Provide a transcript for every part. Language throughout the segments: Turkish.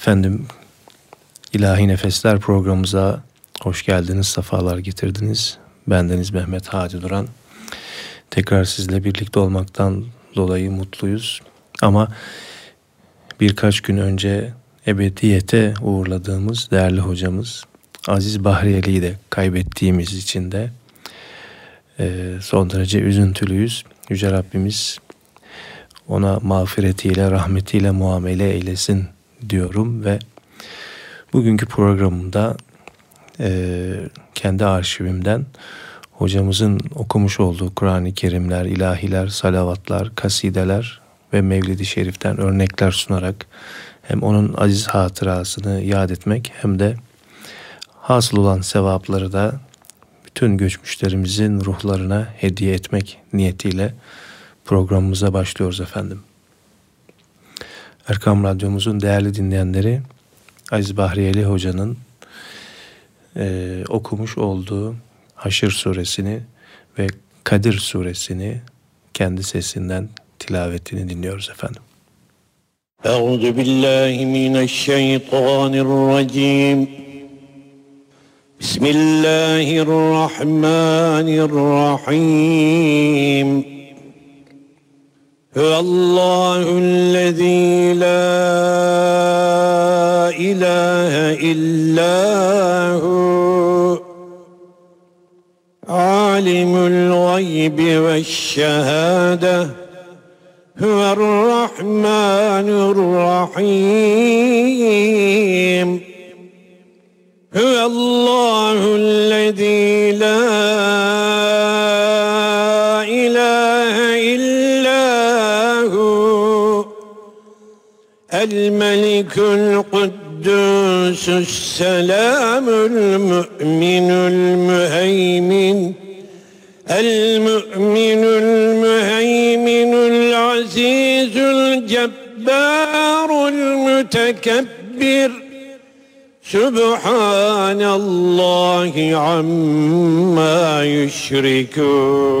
Efendim İlahi Nefesler programımıza hoş geldiniz, sefalar getirdiniz. Bendeniz Mehmet Hadi Duran. Tekrar sizle birlikte olmaktan dolayı mutluyuz. Ama birkaç gün önce ebediyete uğurladığımız değerli hocamız Aziz Bahriyeli'yi de kaybettiğimiz için de e, son derece üzüntülüyüz. Yüce Rabbimiz ona mağfiretiyle, rahmetiyle muamele eylesin diyorum ve bugünkü programımda e, kendi arşivimden hocamızın okumuş olduğu Kur'an-ı Kerimler, ilahiler, salavatlar, kasideler ve Mevlid-i Şerif'ten örnekler sunarak hem onun aziz hatırasını yad etmek hem de hasıl olan sevapları da bütün göçmüşlerimizin ruhlarına hediye etmek niyetiyle programımıza başlıyoruz efendim. Erkam Radyomuzun değerli dinleyenleri Aziz Bahriyeli Hoca'nın e, okumuş olduğu Haşr suresini ve Kadir suresini kendi sesinden tilavetini dinliyoruz efendim. Euzu billahi mineşşeytanirracim. Bismillahirrahmanirrahim. الله الذي لا إله إلا هو. عالم الغيب والشهادة. هو الرحمن الرحيم. هو الله الذي لا الملك القدوس السلام المؤمن المهيمن المؤمن المهيمن العزيز الجبار المتكبر. سبحان الله عما يشركون.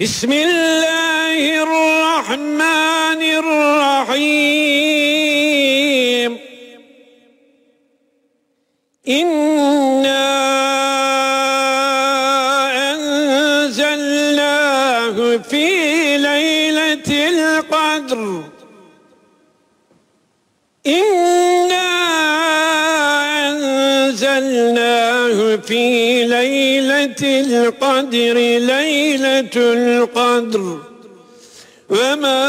بسم الله الرحمن الرحيم. إنا أنزلناه في ليلة القدر. إنا في ليلة القدر ليلة القدر وما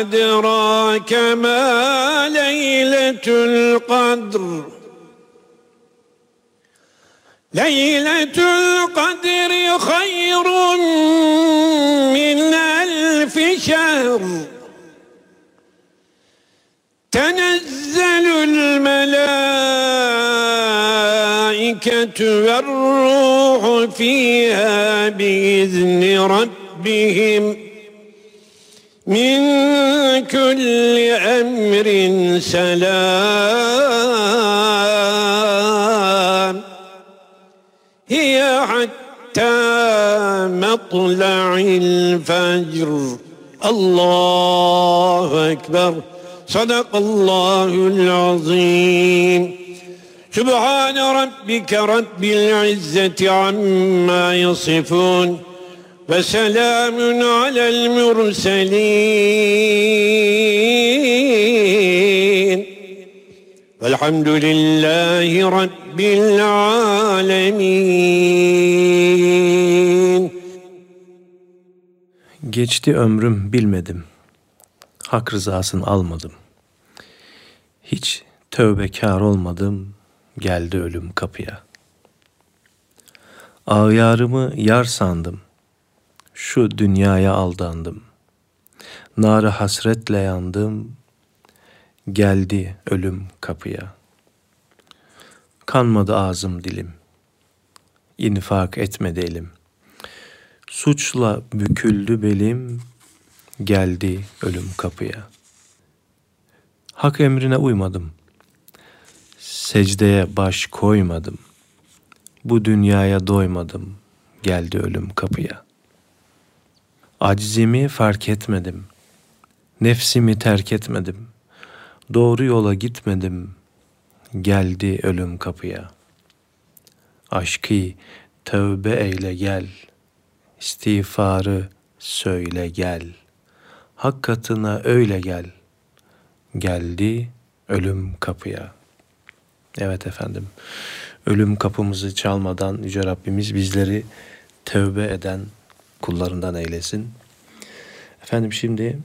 أدراك ما ليلة القدر ليلة القدر خير من ألف شهر. تنزل الملائكة والروح فيها بإذن ربهم من كل أمر سلام. هي حتى مطلع الفجر. الله أكبر. صدق الله العظيم. سبحان ربك رب العزة عما يصفون وسلام على المرسلين والحمد لله رب العالمين Geçti ömrüm bilmedim. Hak rızasını almadım. Hiç tövbekar olmadım. Geldi ölüm kapıya. Ağyarımı yar sandım. Şu dünyaya aldandım. Nara hasretle yandım. Geldi ölüm kapıya. Kanmadı ağzım dilim. İnfak etmedi elim. Suçla büküldü belim. Geldi ölüm kapıya. Hak emrine uymadım. Secdeye baş koymadım. Bu dünyaya doymadım. Geldi ölüm kapıya. Aczimi fark etmedim. Nefsimi terk etmedim. Doğru yola gitmedim. Geldi ölüm kapıya. Aşkı tövbe eyle gel. İstiğfarı söyle gel. Hak katına öyle gel. Geldi ölüm kapıya. Evet efendim. Ölüm kapımızı çalmadan Yüce Rabbimiz bizleri tövbe eden kullarından eylesin. Efendim şimdi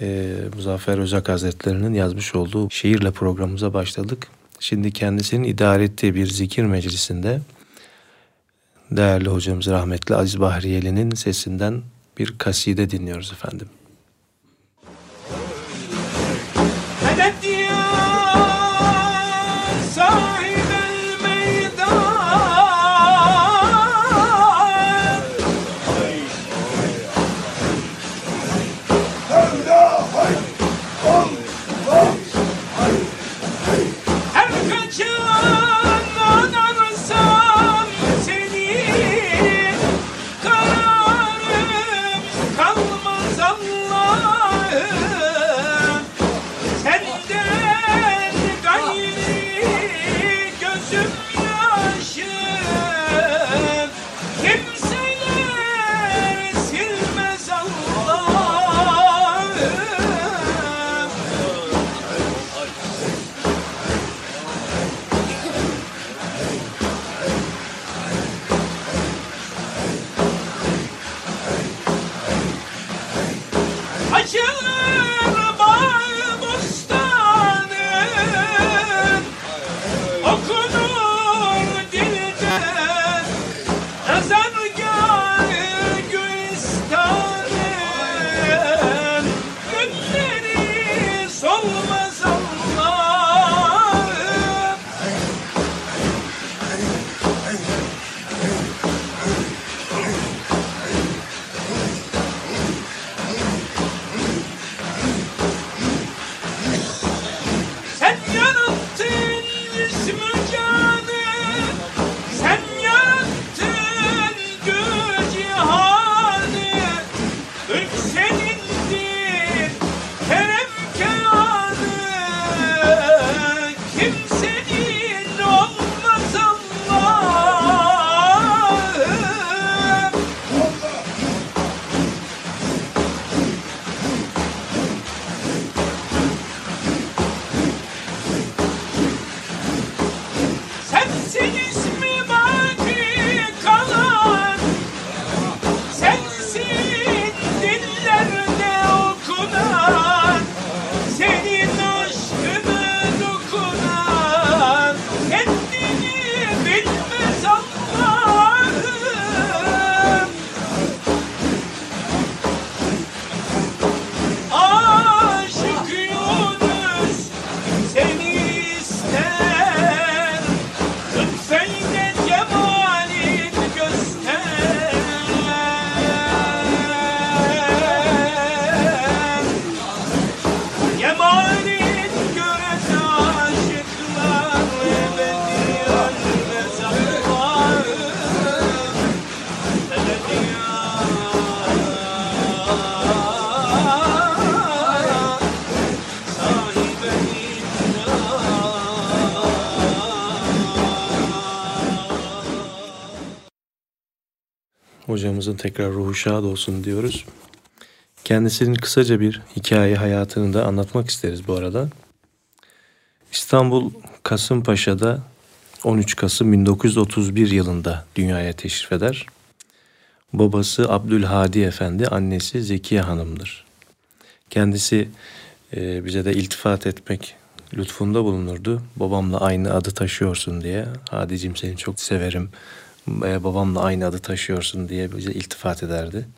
e, Muzaffer Özak Hazretleri'nin yazmış olduğu şiirle programımıza başladık. Şimdi kendisinin idare ettiği bir zikir meclisinde değerli hocamız rahmetli Aziz Bahriyeli'nin sesinden bir kaside dinliyoruz efendim. Hocamızın tekrar ruhu şad olsun diyoruz. Kendisinin kısaca bir hikaye hayatını da anlatmak isteriz bu arada. İstanbul Kasımpaşa'da 13 Kasım 1931 yılında dünyaya teşrif eder. Babası Abdülhadi Efendi, annesi Zekiye Hanım'dır. Kendisi e, bize de iltifat etmek lütfunda bulunurdu. Babamla aynı adı taşıyorsun diye. Hadicim seni çok severim babamla aynı adı taşıyorsun diye bize iltifat ederdi.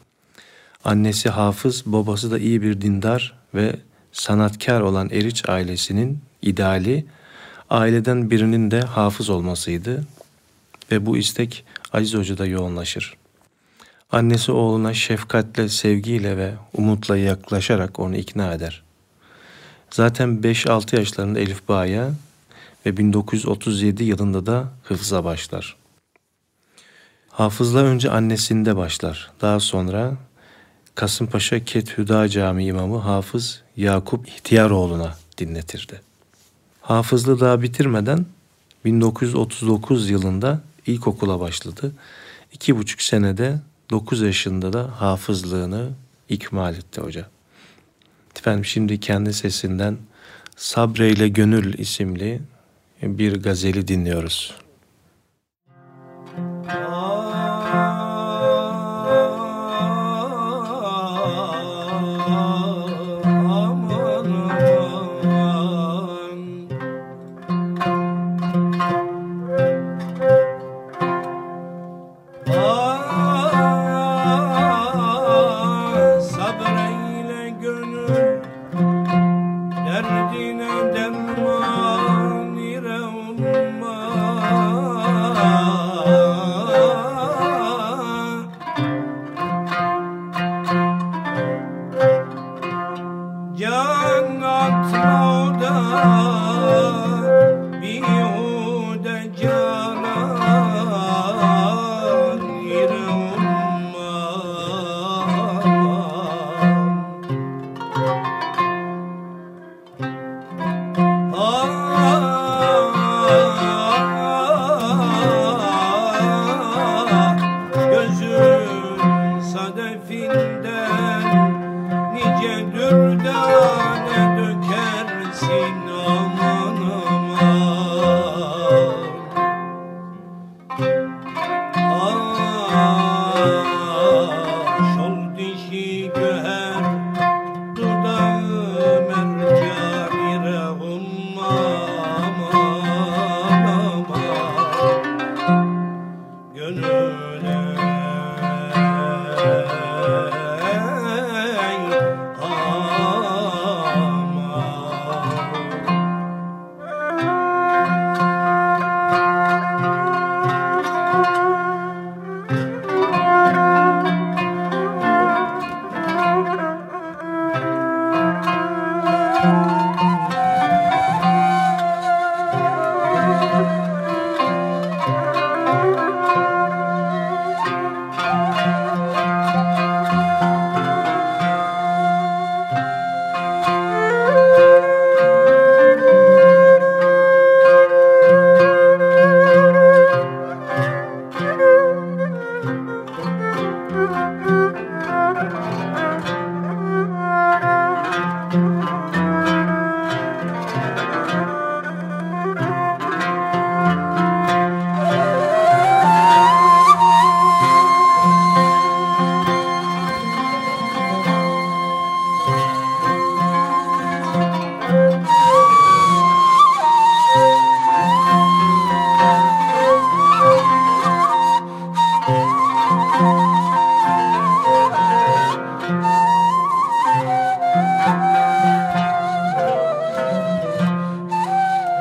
Annesi hafız, babası da iyi bir dindar ve sanatkar olan Eriç ailesinin ideali aileden birinin de hafız olmasıydı ve bu istek Aziz Hoca'da yoğunlaşır. Annesi oğluna şefkatle, sevgiyle ve umutla yaklaşarak onu ikna eder. Zaten 5-6 yaşlarında Elif Bağ'a ve 1937 yılında da hıfza başlar. Hafızla önce annesinde başlar. Daha sonra Kasımpaşa Kethüda Camii imamı Hafız Yakup İhtiyaroğlu'na dinletirdi. Hafızlığı daha bitirmeden 1939 yılında ilkokula başladı. İki buçuk senede 9 yaşında da hafızlığını ikmal etti hoca. Efendim şimdi kendi sesinden Sabreyle Gönül isimli bir gazeli dinliyoruz.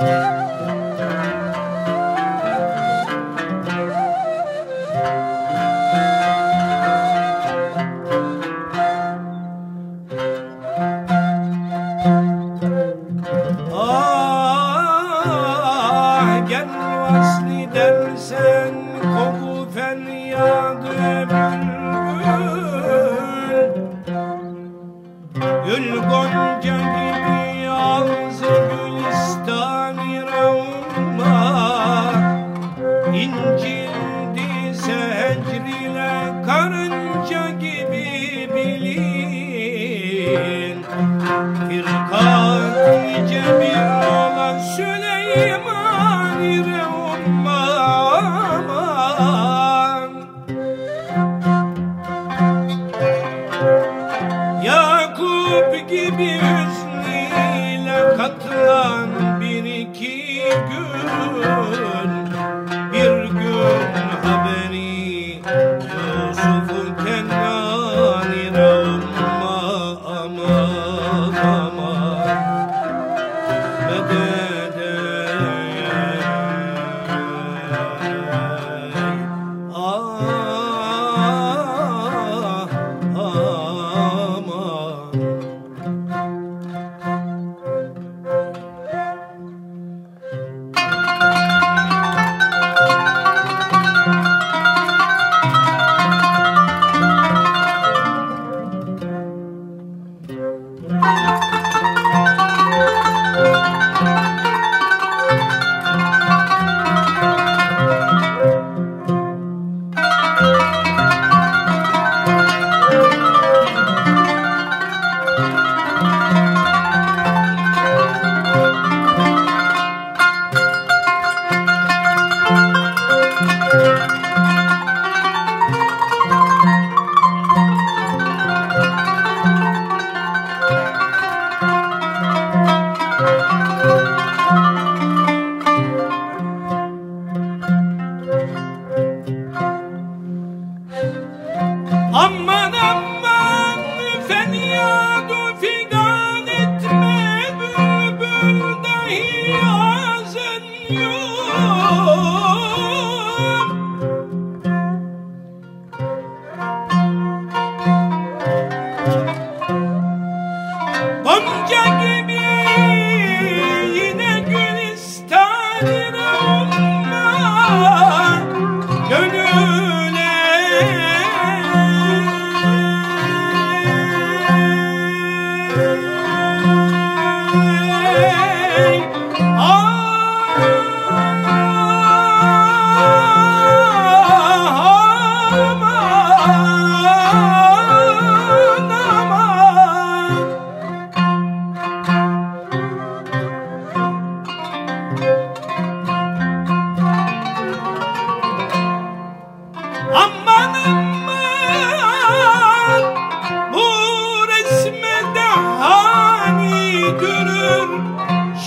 Yeah.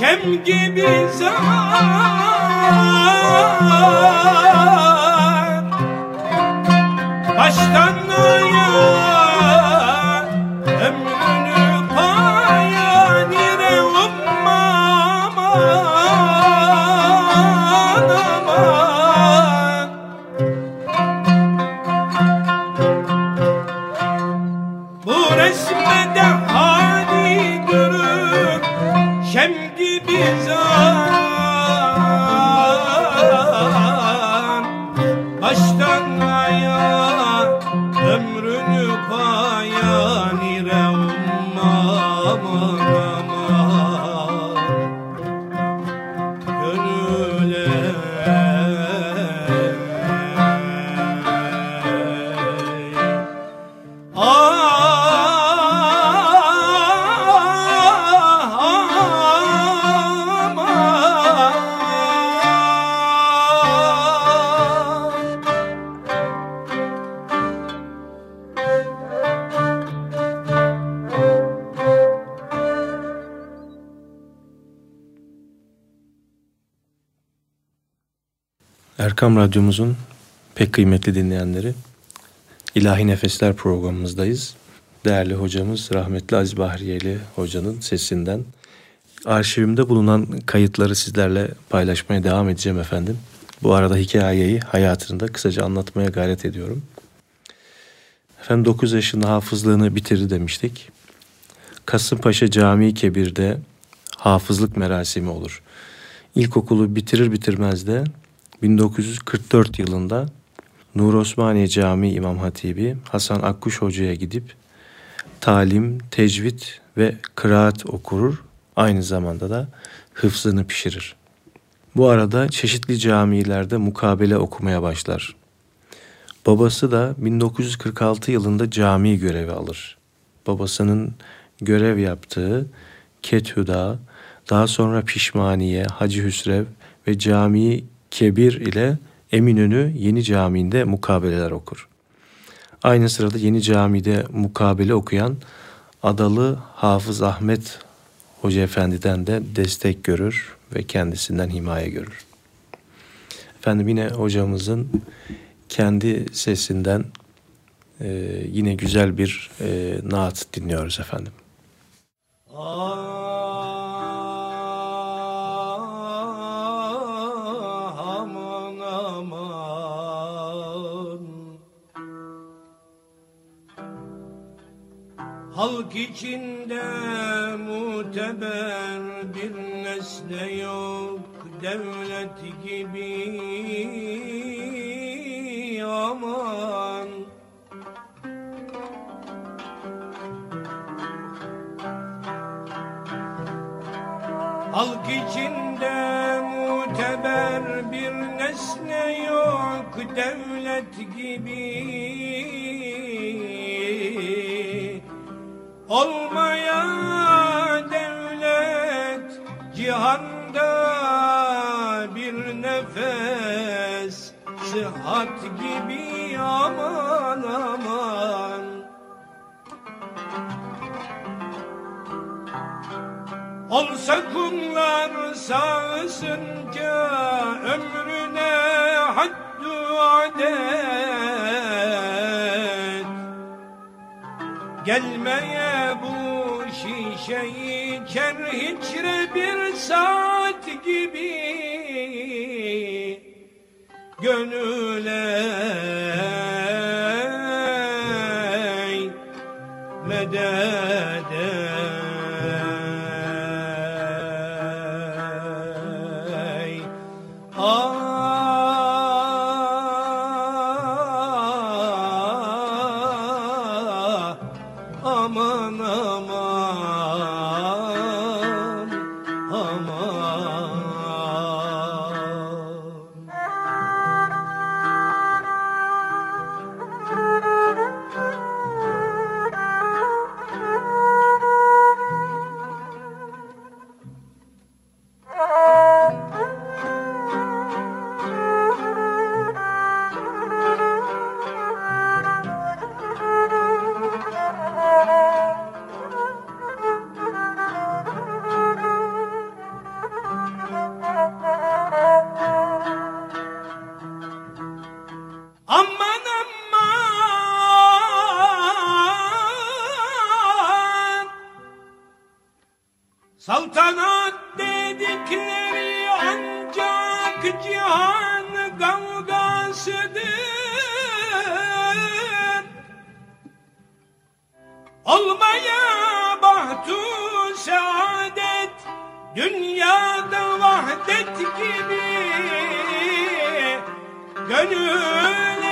Kem gibi zaman Baştan Erkam Radyomuzun pek kıymetli dinleyenleri, İlahi Nefesler programımızdayız. Değerli hocamız rahmetli Aziz Bahriyeli hocanın sesinden arşivimde bulunan kayıtları sizlerle paylaşmaya devam edeceğim efendim. Bu arada hikayeyi hayatında kısaca anlatmaya gayret ediyorum. Efendim 9 yaşında hafızlığını bitirdi demiştik. Kasımpaşa Camii Kebir'de hafızlık merasimi olur. İlkokulu bitirir bitirmez de 1944 yılında Nur Osmaniye Camii İmam Hatibi Hasan Akkuş Hoca'ya gidip talim, tecvid ve kıraat okurur. Aynı zamanda da hıfzını pişirir. Bu arada çeşitli camilerde mukabele okumaya başlar. Babası da 1946 yılında cami görevi alır. Babasının görev yaptığı Kethüda, daha sonra Pişmaniye, Hacı Hüsrev ve Camii Kebir ile Eminönü Yeni Camii'nde mukabeleler okur. Aynı sırada Yeni Camii'de mukabele okuyan Adalı Hafız Ahmet Hoca Efendi'den de destek görür ve kendisinden himaye görür. Efendim yine hocamızın kendi sesinden e, yine güzel bir e, naat dinliyoruz efendim. Aa. Halk içinde muteber bir nesne yok. Devlet gibi aman. Halk içinde muteber bir nesne yok. Devlet gibi Olmaya devlet cihanda bir nefes Sıhhat gibi aman aman. Olsa kumlar sağsınca ömrüne Gelmeye bu şişeyi içer hiçre bir saat gibi. Gönüle Saltanat dedikleri ancak cihan kavgasıdır. Olmaya bahtu saadet, dünyada vahdet gibi gönül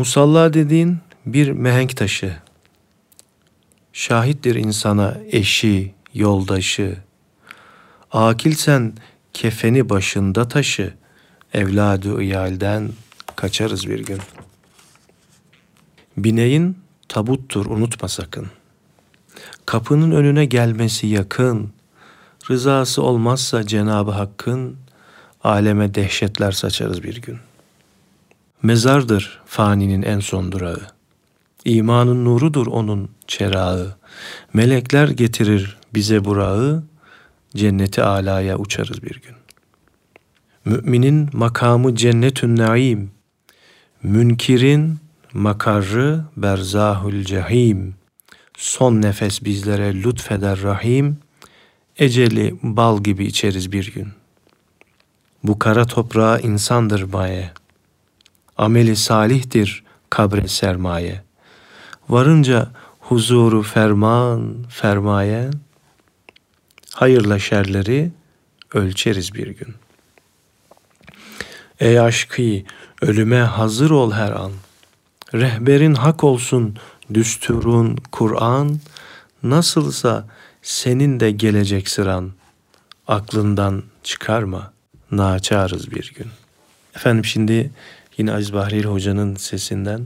Musalla dediğin bir mehenk taşı. Şahittir insana eşi, yoldaşı. Akilsen kefeni başında taşı. Evladı iyalden kaçarız bir gün. Bineğin tabuttur unutma sakın. Kapının önüne gelmesi yakın. Rızası olmazsa Cenabı Hakk'ın aleme dehşetler saçarız bir gün. Mezardır faninin en son durağı. İmanın nurudur onun çerağı. Melekler getirir bize burağı, cenneti alaya uçarız bir gün. Müminin makamı cennetün naim, münkirin makarrı berzahül cehim. Son nefes bizlere lütfeder rahim, eceli bal gibi içeriz bir gün. Bu kara toprağa insandır maye, ameli salihtir kabre sermaye. Varınca huzuru ferman, fermaye, hayırla şerleri ölçeriz bir gün. Ey aşkı, ölüme hazır ol her an. Rehberin hak olsun, düsturun Kur'an. Nasılsa senin de gelecek sıran. Aklından çıkarma, naçarız bir gün. Efendim şimdi yine Aziz Bahriyeli Hoca'nın sesinden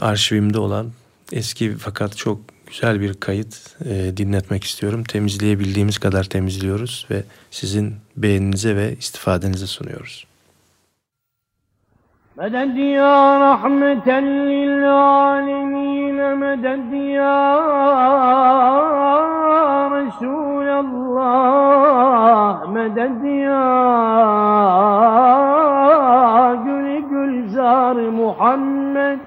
arşivimde olan eski fakat çok güzel bir kayıt e, dinletmek istiyorum. Temizleyebildiğimiz kadar temizliyoruz ve sizin beğeninize ve istifadenize sunuyoruz. مدد يا رحمة للعالمين مدد يا رسول الله مدد يا gül gülzar Muhammed.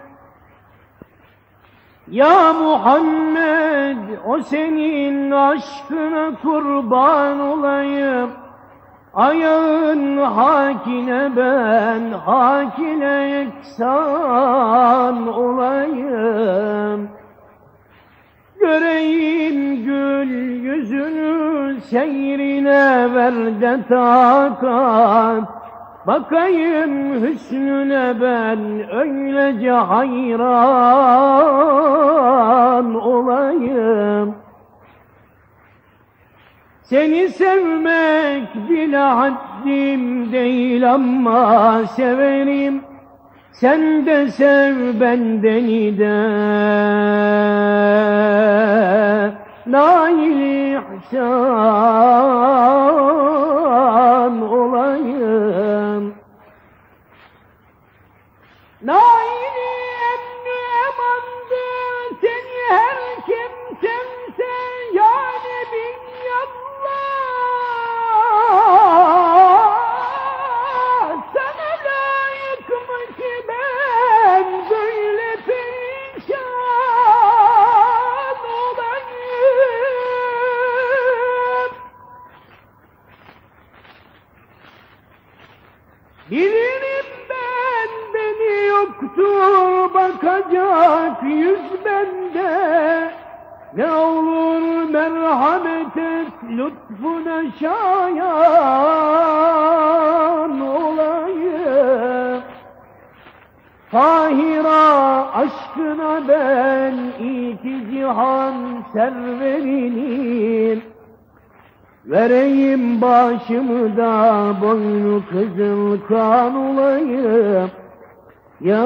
Ya Muhammed o senin aşkına kurban olayım. Ayağın hakine ben hakine eksan olayım. Göreyim gül yüzünü seyrine ver de takat Bakayım hüsnüne ben öylece hayran olayım. Seni sevmek bile haddim değil ama severim. Sen de sev bendeni de. Nail ihsan olayım. Yoktur bakacak yüz bende. Ne olur merhamet et lütfuna şayan olayım. Tahira aşkına ben iki cihan serverinin Vereyim başımı da boynu kızıl kan olayım. Ya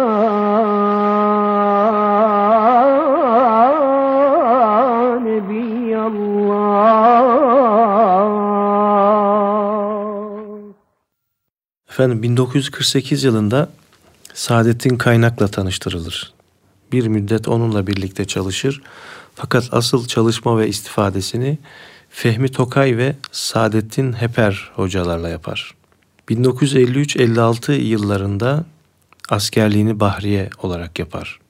Nebiyallah. Efendim 1948 yılında Saadettin Kaynak'la tanıştırılır. Bir müddet onunla birlikte çalışır. Fakat asıl çalışma ve istifadesini Fehmi Tokay ve Saadettin Heper hocalarla yapar. 1953-56 yıllarında askerliğini Bahriye olarak yapar.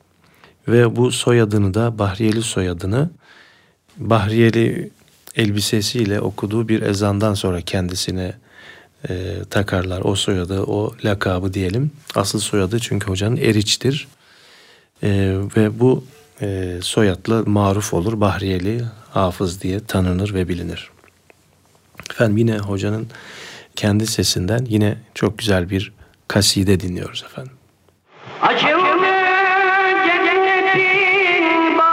Ve bu soyadını da Bahriyeli soyadını Bahriyeli elbisesiyle okuduğu bir ezandan sonra kendisine e, takarlar. O soyadı, o lakabı diyelim. Asıl soyadı çünkü hocanın Eriç'tir. E, ve bu e, soyadla maruf olur. Bahriyeli Hafız diye tanınır ve bilinir. Efendim yine hocanın kendi sesinden yine çok güzel bir kaside dinliyoruz efendim. Ashok जजनी बा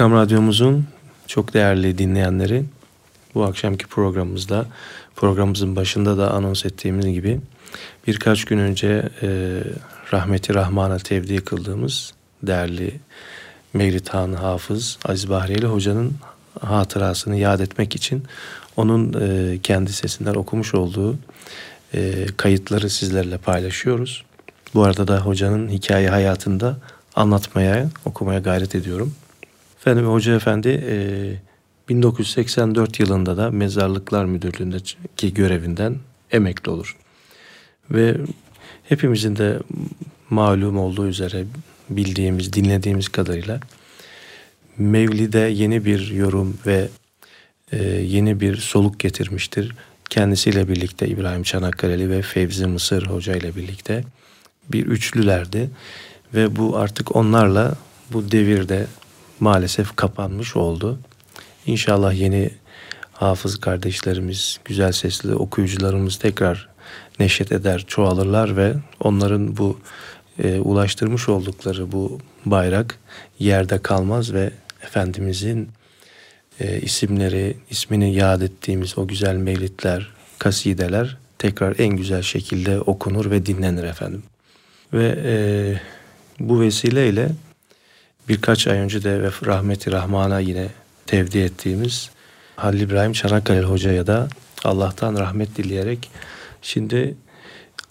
Erkam Radyomuzun çok değerli dinleyenleri bu akşamki programımızda programımızın başında da anons ettiğimiz gibi birkaç gün önce e, rahmeti rahmana tevdi kıldığımız değerli Mevlid Han Hafız Aziz Bahriyeli Hoca'nın hatırasını yad etmek için onun e, kendi sesinden okumuş olduğu e, kayıtları sizlerle paylaşıyoruz. Bu arada da hocanın hikaye hayatında anlatmaya, okumaya gayret ediyorum. Efendim Hoca Efendi e, 1984 yılında da Mezarlıklar Müdürlüğü'ndeki görevinden emekli olur. Ve hepimizin de malum olduğu üzere bildiğimiz, dinlediğimiz kadarıyla Mevlid'e yeni bir yorum ve e, yeni bir soluk getirmiştir. Kendisiyle birlikte İbrahim Çanakkale'li ve Fevzi Mısır Hoca ile birlikte bir üçlülerdi. Ve bu artık onlarla bu devirde maalesef kapanmış oldu. İnşallah yeni hafız kardeşlerimiz, güzel sesli okuyucularımız tekrar neşet eder, çoğalırlar ve onların bu e, ulaştırmış oldukları bu bayrak yerde kalmaz ve Efendimizin e, isimleri, ismini yad ettiğimiz o güzel mevlitler, kasideler tekrar en güzel şekilde okunur ve dinlenir efendim. Ve e, bu vesileyle birkaç ay önce de rahmeti rahmana yine tevdi ettiğimiz Halil İbrahim Çanakkale Hoca'ya da Allah'tan rahmet dileyerek şimdi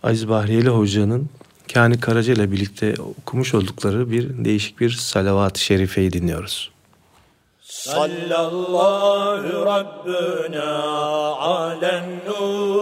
Aziz Bahriyeli Hoca'nın Kani Karaca ile birlikte okumuş oldukları bir değişik bir salavat-ı şerifeyi dinliyoruz. Sallallahu Rabbuna alen mübin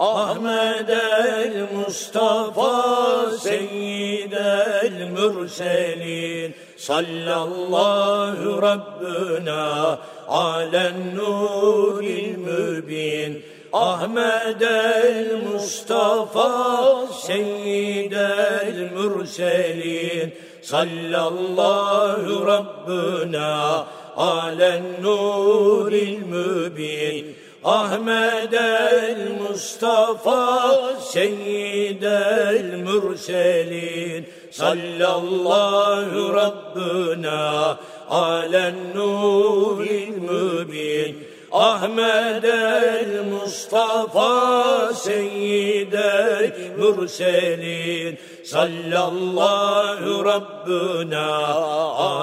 Ahmed el Mustafa Seyyid el Mürselin. Sallallahu Rabbuna alen nuril mübin. Ahmed el Mustafa Seyyid el Mürselin. Sallallahu Rabbuna alen nuril mübin Ahmed el Mustafa Seyyid el Mürselin Sallallahu Rabbuna alen nuril mübin Ahmed el Mustafa Seyyid el Mürselin Sallallahu Rabbuna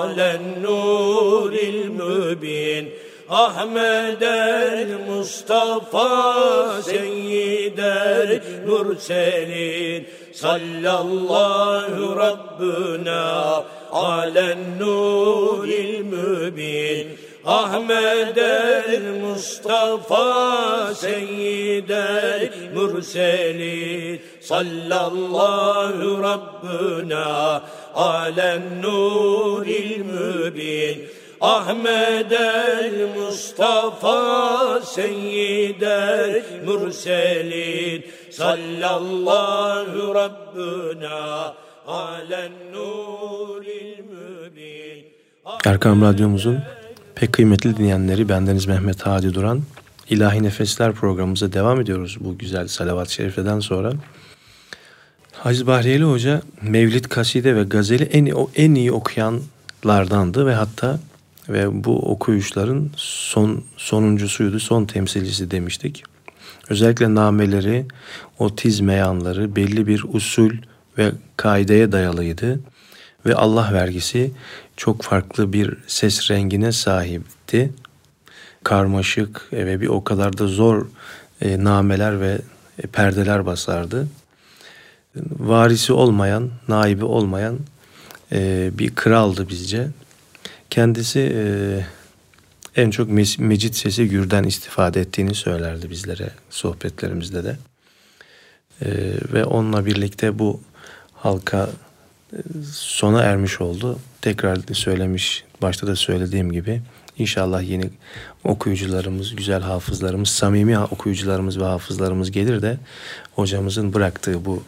alen nuril mübin Ahmed el Mustafa Seyyid el Mürselin. Sallallahu Rabbuna alen nuril mübin. Ahmed el Mustafa Seyyid el Mürselin. Sallallahu Rabbuna alen nuril mübin Ahmed el Mustafa Seyyid el Mürselin Sallallahu Rabbuna alen nuril mübin Erkam Radyomuzun pek kıymetli dinleyenleri bendeniz Mehmet Hadi Duran. İlahi Nefesler programımıza devam ediyoruz bu güzel salavat-ı şerifeden sonra. Aziz Bahriyeli Hoca Mevlid, Kaside ve Gazeli en en iyi okuyanlardandı ve hatta ve bu okuyuşların son sonuncusuydu, son temsilcisi demiştik. Özellikle nameleri, o tiz meyanları belli bir usul ve kaideye dayalıydı ve Allah vergisi çok farklı bir ses rengine sahipti. Karmaşık ve bir o kadar da zor e, nameler ve e, perdeler basardı. Varisi olmayan, naibi olmayan e, bir kraldı bizce. Kendisi e, en çok mecit sesi gürden istifade ettiğini söylerdi bizlere sohbetlerimizde de. E, ve onunla birlikte bu halka e, sona ermiş oldu. Tekrar söylemiş, başta da söylediğim gibi İnşallah yeni okuyucularımız, güzel hafızlarımız, samimi okuyucularımız ve hafızlarımız gelir de hocamızın bıraktığı bu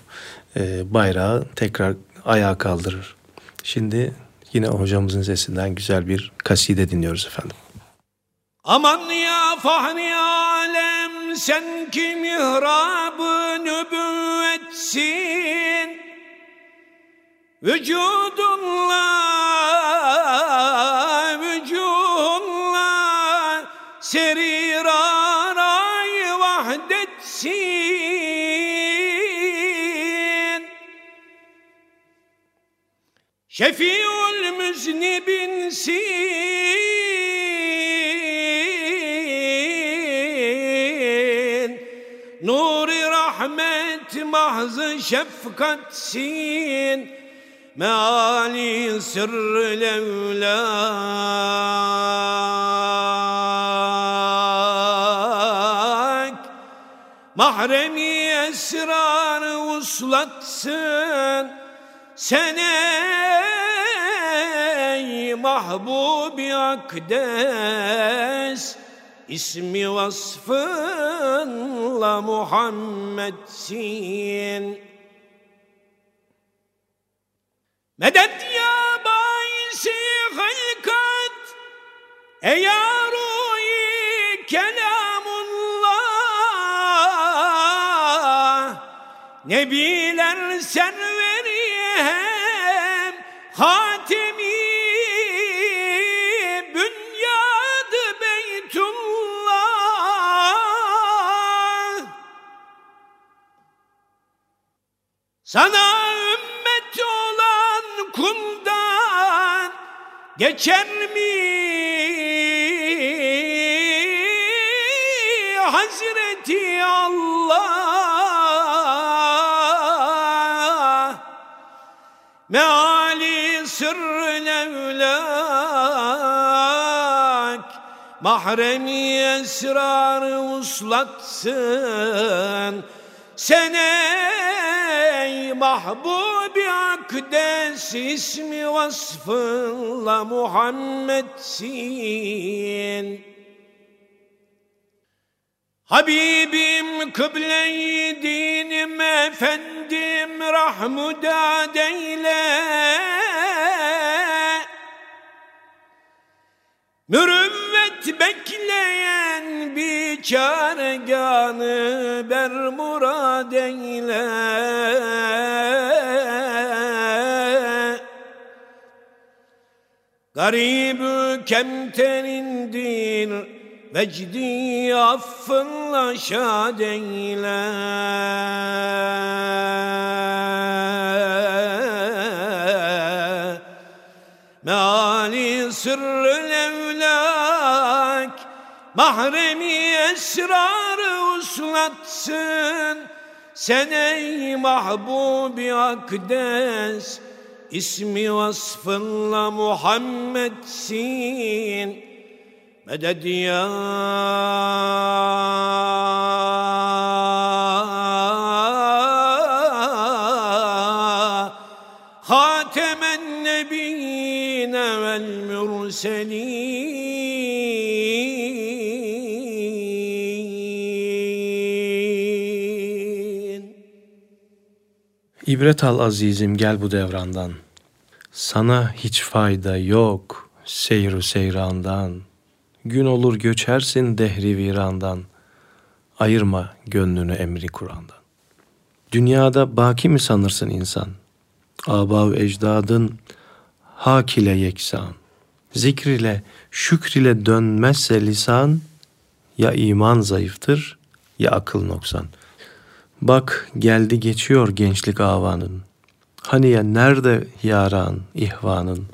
e, bayrağı tekrar ayağa kaldırır. Şimdi yine hocamızın sesinden güzel bir kaside dinliyoruz efendim. Aman ya fahri alem sen ki mihrabı nübüvvetsin Vücudunla vücudunla serir aray vahdetsin Şefiul müznibinsin Nuri rahmet mahzı şefkatsin. Meali sırrı levlak Mahremi esrarı uslatsın. Sen ey mahbubi akdes. İsmi vasfınla Muhammedsin Medet ya baisi hılkat Ey ruhi kelamullah Nebiler serveri Sana kuldan geçer mi? Hazreti Allah meali sırrı levlak mahremi esrarı uslatsın sen ey mahbubi akdes ismi vasfınla Muhammedsin. Habibim kıble-i dinim efendim rahmudad eyle. Mürüvvet bekleyen bir çareganı ber murad eyle. Garibü kemterindir vecdi affınla şad eyle. Meali sırrı Mahremi esrarı uslatsın. Sen ey mahbubi akdes ismi vasfınla Muhammedsin. Meded ya Hatemen nebiyyine vel mürselin İbret al azizim gel bu devrandan. Sana hiç fayda yok seyru seyrandan. Gün olur göçersin dehri virandan. Ayırma gönlünü emri Kur'an'dan. Dünyada baki mi sanırsın insan? Abav ecdadın hak ile yeksan. Zikr ile, şükr ile dönmezse lisan, ya iman zayıftır ya akıl noksan. Bak geldi geçiyor gençlik avanın. Hani ya nerede yaran, ihvanın,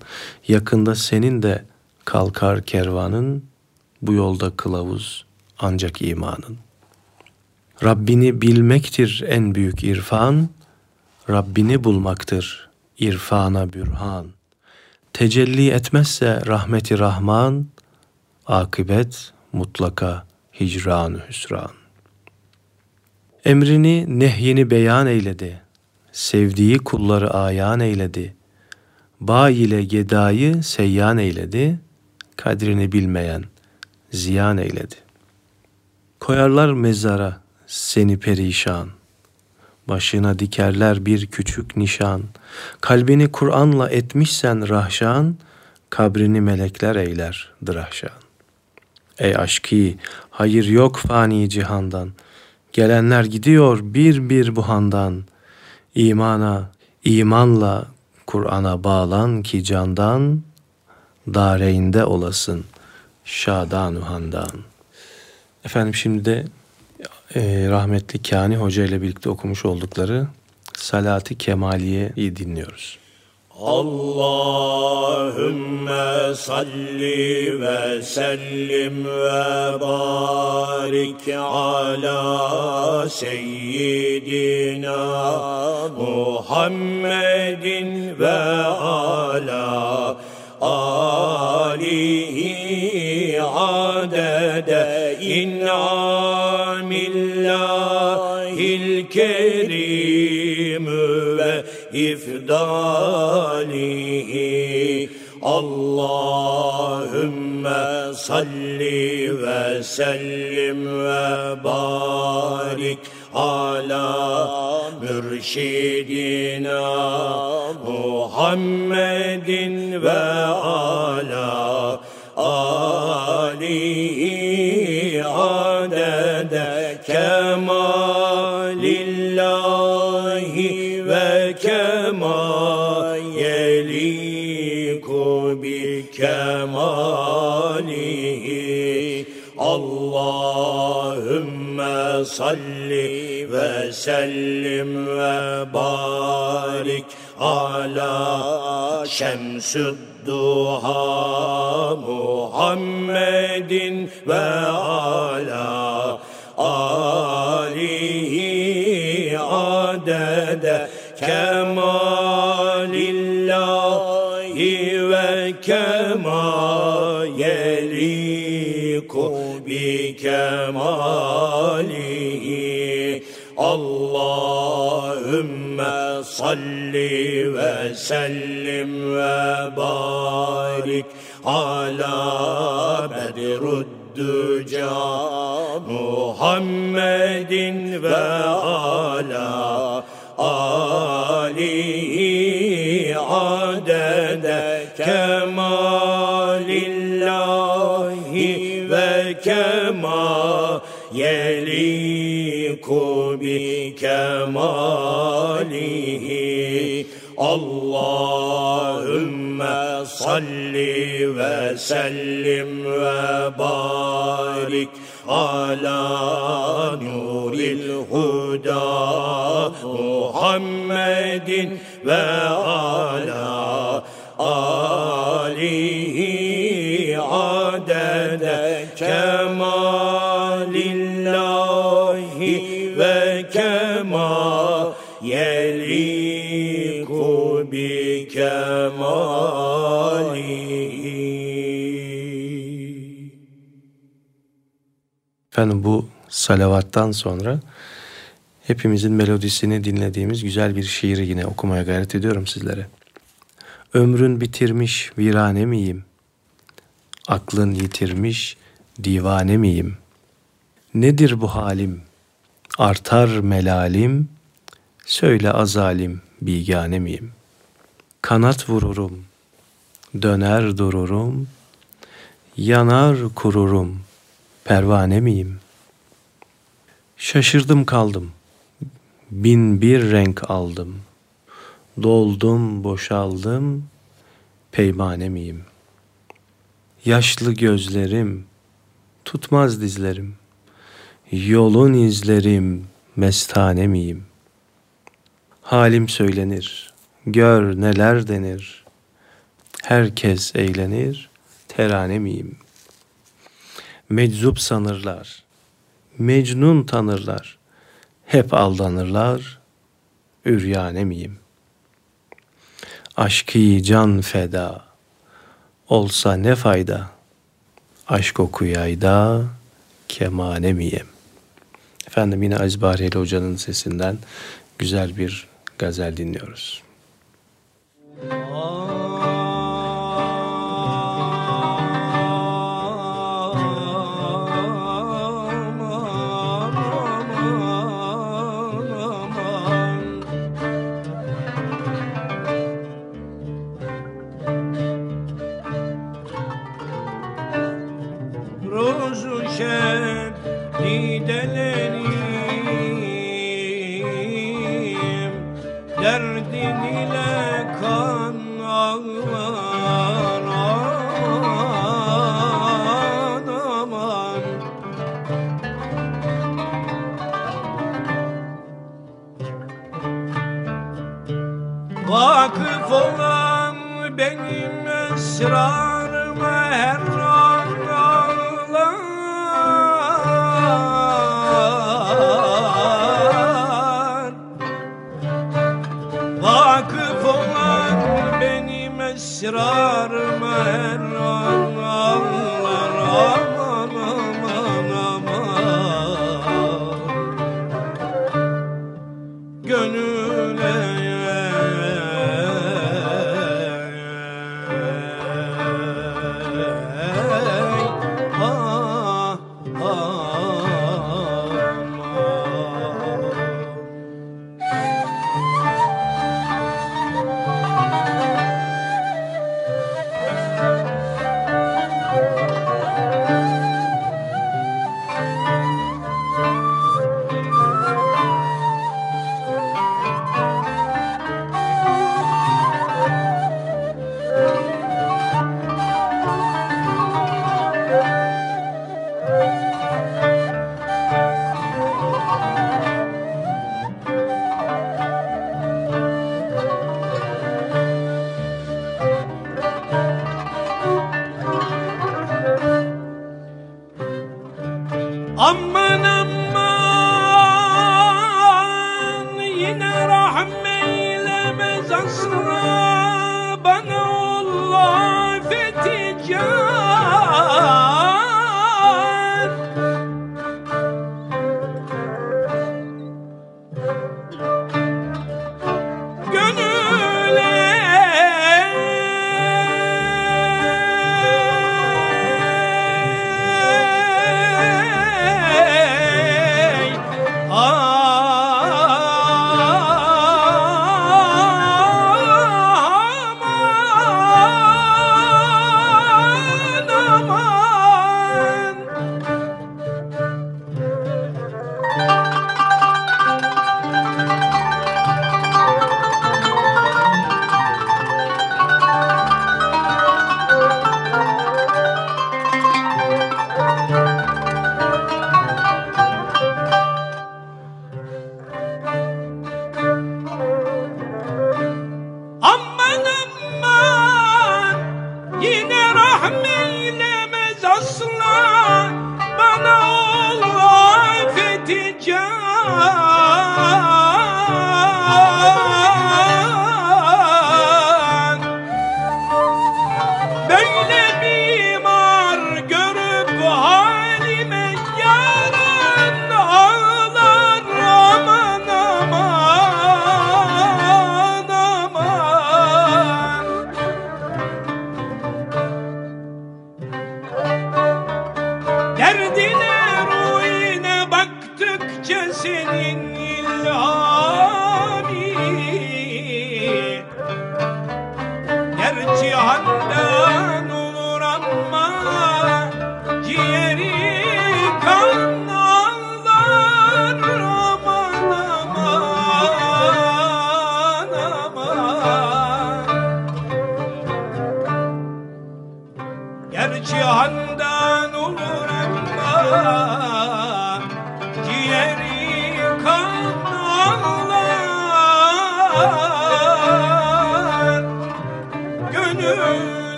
yakında senin de kalkar kervanın, bu yolda kılavuz ancak imanın. Rabbini bilmektir en büyük irfan, Rabbini bulmaktır irfana bürhan. Tecelli etmezse rahmeti Rahman, akıbet mutlaka hicran hüsran. Emrini nehyini beyan eyledi, sevdiği kulları ayan eyledi. Bağ ile gedayı seyyan eyledi, kadrini bilmeyen ziyan eyledi. Koyarlar mezara seni perişan, başına dikerler bir küçük nişan, kalbini Kur'an'la etmişsen rahşan, kabrini melekler eyler dırahşan. Ey aşkı, hayır yok fani cihandan, gelenler gidiyor bir bir buhandan, imana, imanla Kur'an'a bağlan ki candan, dareinde olasın şadan handan. Efendim şimdi de e, rahmetli Kani Hoca ile birlikte okumuş oldukları Salati Kemaliye'yi dinliyoruz. Allahümme salli ve sellim ve barik ala seyyidina Muhammedin ve ala alihi adede. İn'amillahil kerim ifdalihi Allahümme salli ve sellim ve barik ala mürşidina Muhammedin ve ala kemalihi Allahümme salli ve sellim ve barik ala şemsüd duha Muhammedin ve ala alihi adede. Kemalillahi kema yeliku bi kemalihi. Allahümme salli ve sellim ve barik ala bedrüddüca Muhammedin ve kema yeliku bi kemalihi. Allahümme salli ve sellim ve barik ala nuril Efendim bu salavattan sonra hepimizin melodisini dinlediğimiz güzel bir şiiri yine okumaya gayret ediyorum sizlere. Ömrün bitirmiş virane miyim? Aklın yitirmiş divane miyim? Nedir bu halim? Artar melalim, söyle azalim bigane miyim? Kanat vururum, döner dururum, yanar kururum, pervane miyim? Şaşırdım kaldım, bin bir renk aldım, doldum boşaldım, peymane miyim? Yaşlı gözlerim, tutmaz dizlerim, yolun izlerim, mestane miyim? Halim söylenir, gör neler denir, herkes eğlenir, terane miyim? Meczup sanırlar, mecnun tanırlar, hep aldanırlar, üryane miyim? Aşkı can feda, olsa ne fayda, aşk okuyayda, kemane miyim? Efendim yine Aziz Bahriyeli Hoca'nın sesinden güzel bir gazel dinliyoruz. 哦。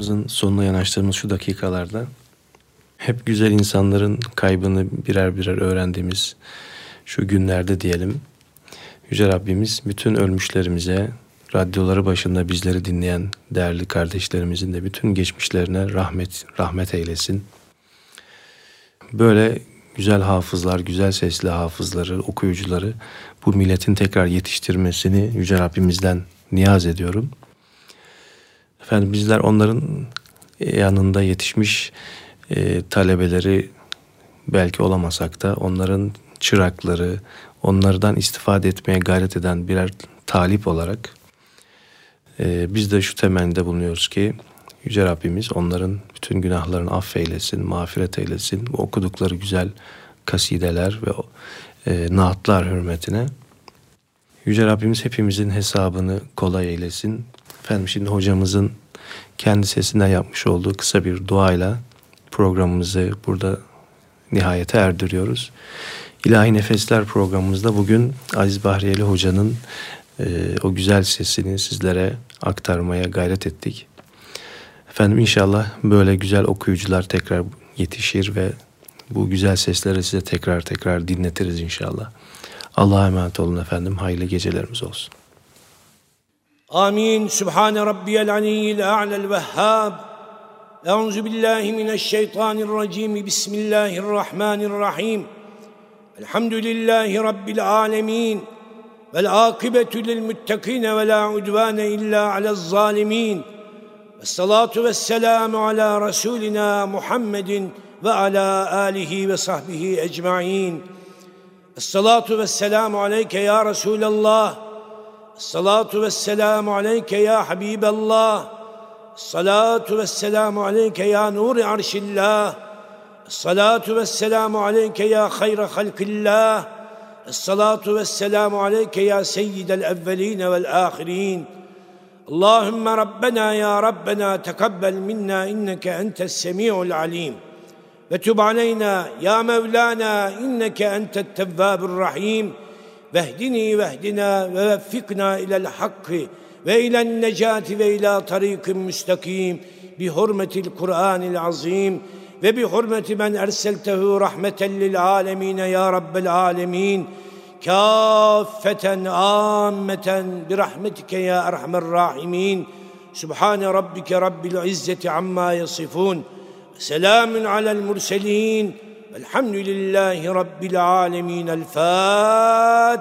hayatımızın sonuna yanaştığımız şu dakikalarda hep güzel insanların kaybını birer birer öğrendiğimiz şu günlerde diyelim. Yüce Rabbimiz bütün ölmüşlerimize, radyoları başında bizleri dinleyen değerli kardeşlerimizin de bütün geçmişlerine rahmet rahmet eylesin. Böyle güzel hafızlar, güzel sesli hafızları, okuyucuları bu milletin tekrar yetiştirmesini Yüce Rabbimizden niyaz ediyorum.'' Efendim bizler onların yanında yetişmiş e, talebeleri belki olamasak da onların çırakları, onlardan istifade etmeye gayret eden birer talip olarak e, biz de şu temelde bulunuyoruz ki Yüce Rabbimiz onların bütün günahlarını affeylesin, mağfiret eylesin. Bu okudukları güzel kasideler ve e, naatlar hürmetine Yüce Rabbimiz hepimizin hesabını kolay eylesin. Efendim şimdi hocamızın kendi sesinden yapmış olduğu kısa bir duayla programımızı burada nihayete erdiriyoruz. İlahi Nefesler programımızda bugün Aziz Bahriyeli Hoca'nın e, o güzel sesini sizlere aktarmaya gayret ettik. Efendim inşallah böyle güzel okuyucular tekrar yetişir ve bu güzel sesleri size tekrar tekrar dinletiriz inşallah. Allah'a emanet olun efendim. Hayırlı gecelerimiz olsun. آمين سبحان ربي العلي الأعلى الوهاب أعوذ بالله من الشيطان الرجيم بسم الله الرحمن الرحيم الحمد لله رب العالمين والعاقبة للمتقين ولا عدوان إلا على الظالمين والصلاة والسلام على رسولنا محمد وعلى آله وصحبه أجمعين الصلاة والسلام عليك يا رسول الله الصلاة والسلام عليك يا حبيب الله الصلاة والسلام عليك يا نور عرش الله الصلاة والسلام عليك يا خير خلق الله الصلاة والسلام عليك يا سيد الأولين والآخرين اللهم ربنا يا ربنا تقبل منا إنك أنت السميع العليم وتب علينا يا مولانا إنك أنت التواب الرحيم واهدني واهدنا ووفقنا إلى الحق وإلى النجاة وإلى طريق مستقيم بحرمة القرآن العظيم وبحرمة من أرسلته رحمة للعالمين يا رب العالمين كافة عامة برحمتك يا أرحم الراحمين. سبحان ربك رب العزة عما يصفون. سلام على المرسلين. الحمد لله رب العالمين. الفاتحة.